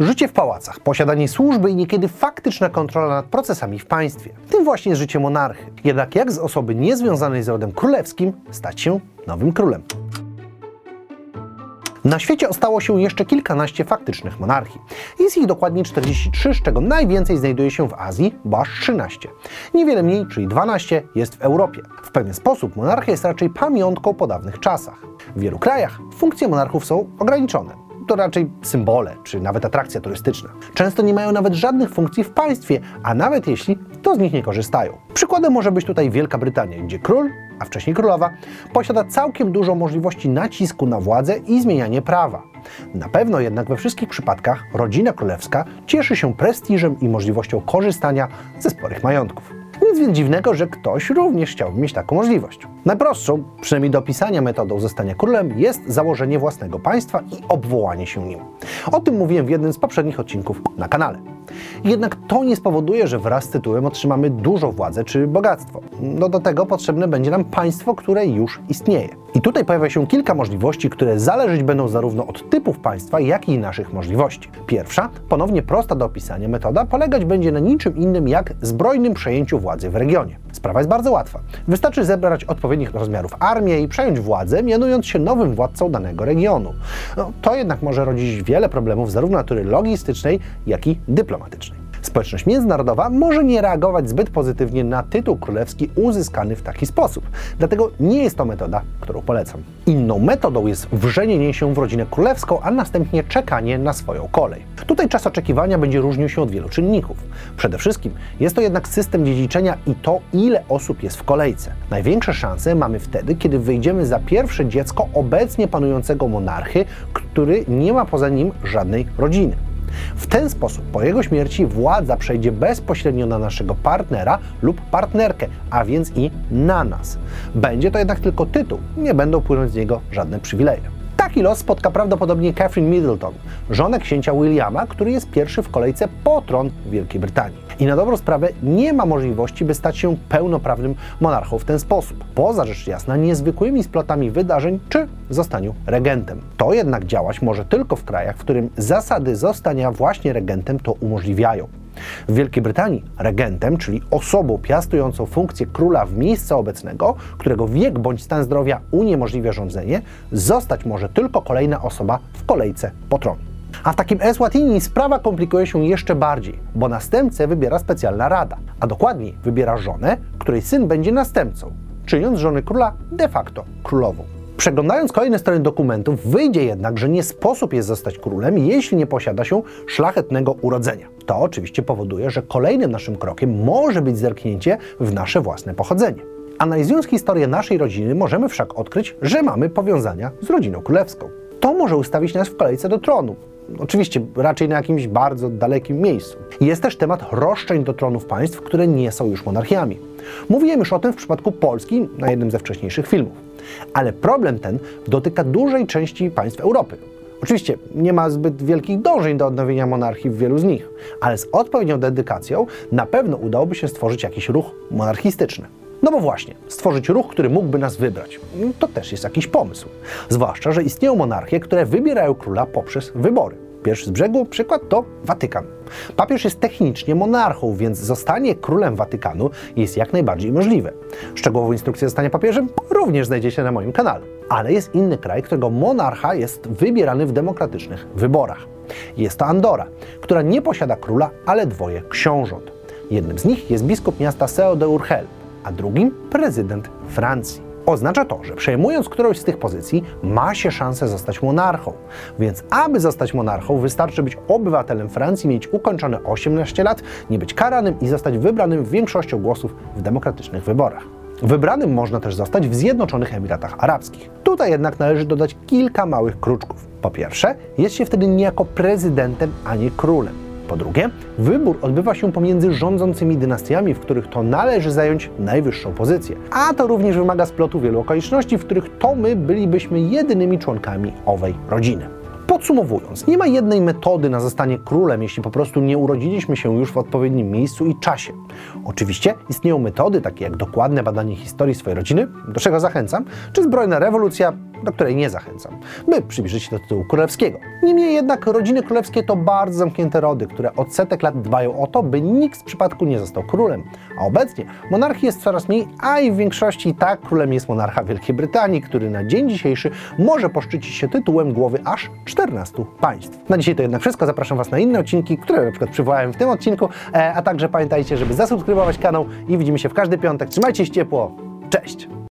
Życie w pałacach, posiadanie służby i niekiedy faktyczna kontrola nad procesami w państwie. Tym właśnie jest życie monarchy. Jednak jak z osoby niezwiązanej z rodem królewskim stać się nowym królem? Na świecie ostało się jeszcze kilkanaście faktycznych monarchii. Jest ich dokładnie 43, z czego najwięcej znajduje się w Azji, bo aż 13. Niewiele mniej, czyli 12, jest w Europie. W pewien sposób monarchia jest raczej pamiątką po dawnych czasach. W wielu krajach funkcje monarchów są ograniczone to raczej symbole, czy nawet atrakcja turystyczna. Często nie mają nawet żadnych funkcji w państwie, a nawet jeśli, to z nich nie korzystają. Przykładem może być tutaj Wielka Brytania, gdzie król, a wcześniej królowa, posiada całkiem dużo możliwości nacisku na władzę i zmienianie prawa. Na pewno jednak we wszystkich przypadkach rodzina królewska cieszy się prestiżem i możliwością korzystania ze sporych majątków. Nic więc dziwnego, że ktoś również chciałby mieć taką możliwość. Najprostszą, przynajmniej do opisania metodą zostania królem, jest założenie własnego państwa i obwołanie się nim. O tym mówiłem w jednym z poprzednich odcinków na kanale. Jednak to nie spowoduje, że wraz z tytułem otrzymamy dużo władzy czy bogactwo. No do tego potrzebne będzie nam państwo, które już istnieje. I tutaj pojawia się kilka możliwości, które zależeć będą zarówno od typów państwa, jak i naszych możliwości. Pierwsza, ponownie prosta do opisania metoda, polegać będzie na niczym innym jak zbrojnym przejęciu władzy w regionie. Sprawa jest bardzo łatwa. Wystarczy zebrać odpowiednich rozmiarów armię i przejąć władzę, mianując się nowym władcą danego regionu. No, to jednak może rodzić wiele problemów zarówno natury logistycznej, jak i dyplomatycznej. Społeczność międzynarodowa może nie reagować zbyt pozytywnie na tytuł królewski uzyskany w taki sposób. Dlatego nie jest to metoda, którą polecam. Inną metodą jest wrzenienie się w rodzinę królewską, a następnie czekanie na swoją kolej. Tutaj czas oczekiwania będzie różnił się od wielu czynników. Przede wszystkim jest to jednak system dziedziczenia i to, ile osób jest w kolejce. Największe szanse mamy wtedy, kiedy wyjdziemy za pierwsze dziecko obecnie panującego monarchy, który nie ma poza nim żadnej rodziny. W ten sposób po jego śmierci władza przejdzie bezpośrednio na naszego partnera lub partnerkę, a więc i na nas. Będzie to jednak tylko tytuł, nie będą płynąć z niego żadne przywileje. Taki los spotka prawdopodobnie Catherine Middleton, żonę księcia Williama, który jest pierwszy w kolejce po tron Wielkiej Brytanii. I na dobrą sprawę nie ma możliwości, by stać się pełnoprawnym monarchą w ten sposób, poza rzecz jasna niezwykłymi splotami wydarzeń czy zostaniu regentem. To jednak działać może tylko w krajach, w którym zasady zostania właśnie regentem to umożliwiają. W Wielkiej Brytanii regentem, czyli osobą piastującą funkcję króla w miejsce obecnego, którego wiek bądź stan zdrowia uniemożliwia rządzenie, zostać może tylko kolejna osoba w kolejce po tron. A w takim Eswatini sprawa komplikuje się jeszcze bardziej, bo następcę wybiera specjalna rada, a dokładniej wybiera żonę, której syn będzie następcą, czyniąc żony króla de facto królową. Przeglądając kolejne strony dokumentów, wyjdzie jednak, że nie sposób jest zostać królem, jeśli nie posiada się szlachetnego urodzenia. To oczywiście powoduje, że kolejnym naszym krokiem może być zerknięcie w nasze własne pochodzenie. Analizując historię naszej rodziny, możemy wszak odkryć, że mamy powiązania z rodziną królewską. To może ustawić nas w kolejce do tronu. Oczywiście raczej na jakimś bardzo dalekim miejscu. Jest też temat roszczeń do tronów państw, które nie są już monarchiami. Mówiłem już o tym w przypadku Polski na jednym ze wcześniejszych filmów. Ale problem ten dotyka dużej części państw Europy. Oczywiście nie ma zbyt wielkich dążeń do odnowienia monarchii w wielu z nich, ale z odpowiednią dedykacją na pewno udałoby się stworzyć jakiś ruch monarchistyczny. No bo właśnie, stworzyć ruch, który mógłby nas wybrać, to też jest jakiś pomysł. Zwłaszcza, że istnieją monarchie, które wybierają króla poprzez wybory. Pierwszy z brzegu przykład to Watykan. Papież jest technicznie monarchą, więc zostanie królem Watykanu jest jak najbardziej możliwe. Szczegółową instrukcję zostania papieżem również znajdziecie na moim kanale. Ale jest inny kraj, którego monarcha jest wybierany w demokratycznych wyborach. Jest to Andora, która nie posiada króla, ale dwoje książąt. Jednym z nich jest biskup miasta Seo de Urgel, a drugim prezydent Francji. Oznacza to, że przejmując którąś z tych pozycji, ma się szansę zostać monarchą. Więc aby zostać monarchą, wystarczy być obywatelem Francji, mieć ukończone 18 lat, nie być karanym i zostać wybranym większością głosów w demokratycznych wyborach. Wybranym można też zostać w Zjednoczonych Emiratach Arabskich. Tutaj jednak należy dodać kilka małych kruczków. Po pierwsze, jest się wtedy niejako prezydentem, a nie królem. Po drugie, wybór odbywa się pomiędzy rządzącymi dynastiami, w których to należy zająć najwyższą pozycję. A to również wymaga splotu wielu okoliczności, w których to my bylibyśmy jedynymi członkami owej rodziny. Podsumowując, nie ma jednej metody na zostanie królem, jeśli po prostu nie urodziliśmy się już w odpowiednim miejscu i czasie. Oczywiście istnieją metody takie jak dokładne badanie historii swojej rodziny, do czego zachęcam, czy zbrojna rewolucja, do której nie zachęcam, by przybliżyć się do tytułu królewskiego. Niemniej jednak rodziny królewskie to bardzo zamknięte rody, które od setek lat dbają o to, by nikt w przypadku nie został królem. A obecnie monarchii jest coraz mniej, a i w większości tak królem jest monarcha Wielkiej Brytanii, który na dzień dzisiejszy może poszczycić się tytułem głowy aż 14 państw. Na dzisiaj to jednak wszystko. Zapraszam Was na inne odcinki, które na przykład przywołałem w tym odcinku, e, a także pamiętajcie, żeby zasubskrybować kanał i widzimy się w każdy piątek. Trzymajcie się ciepło. Cześć!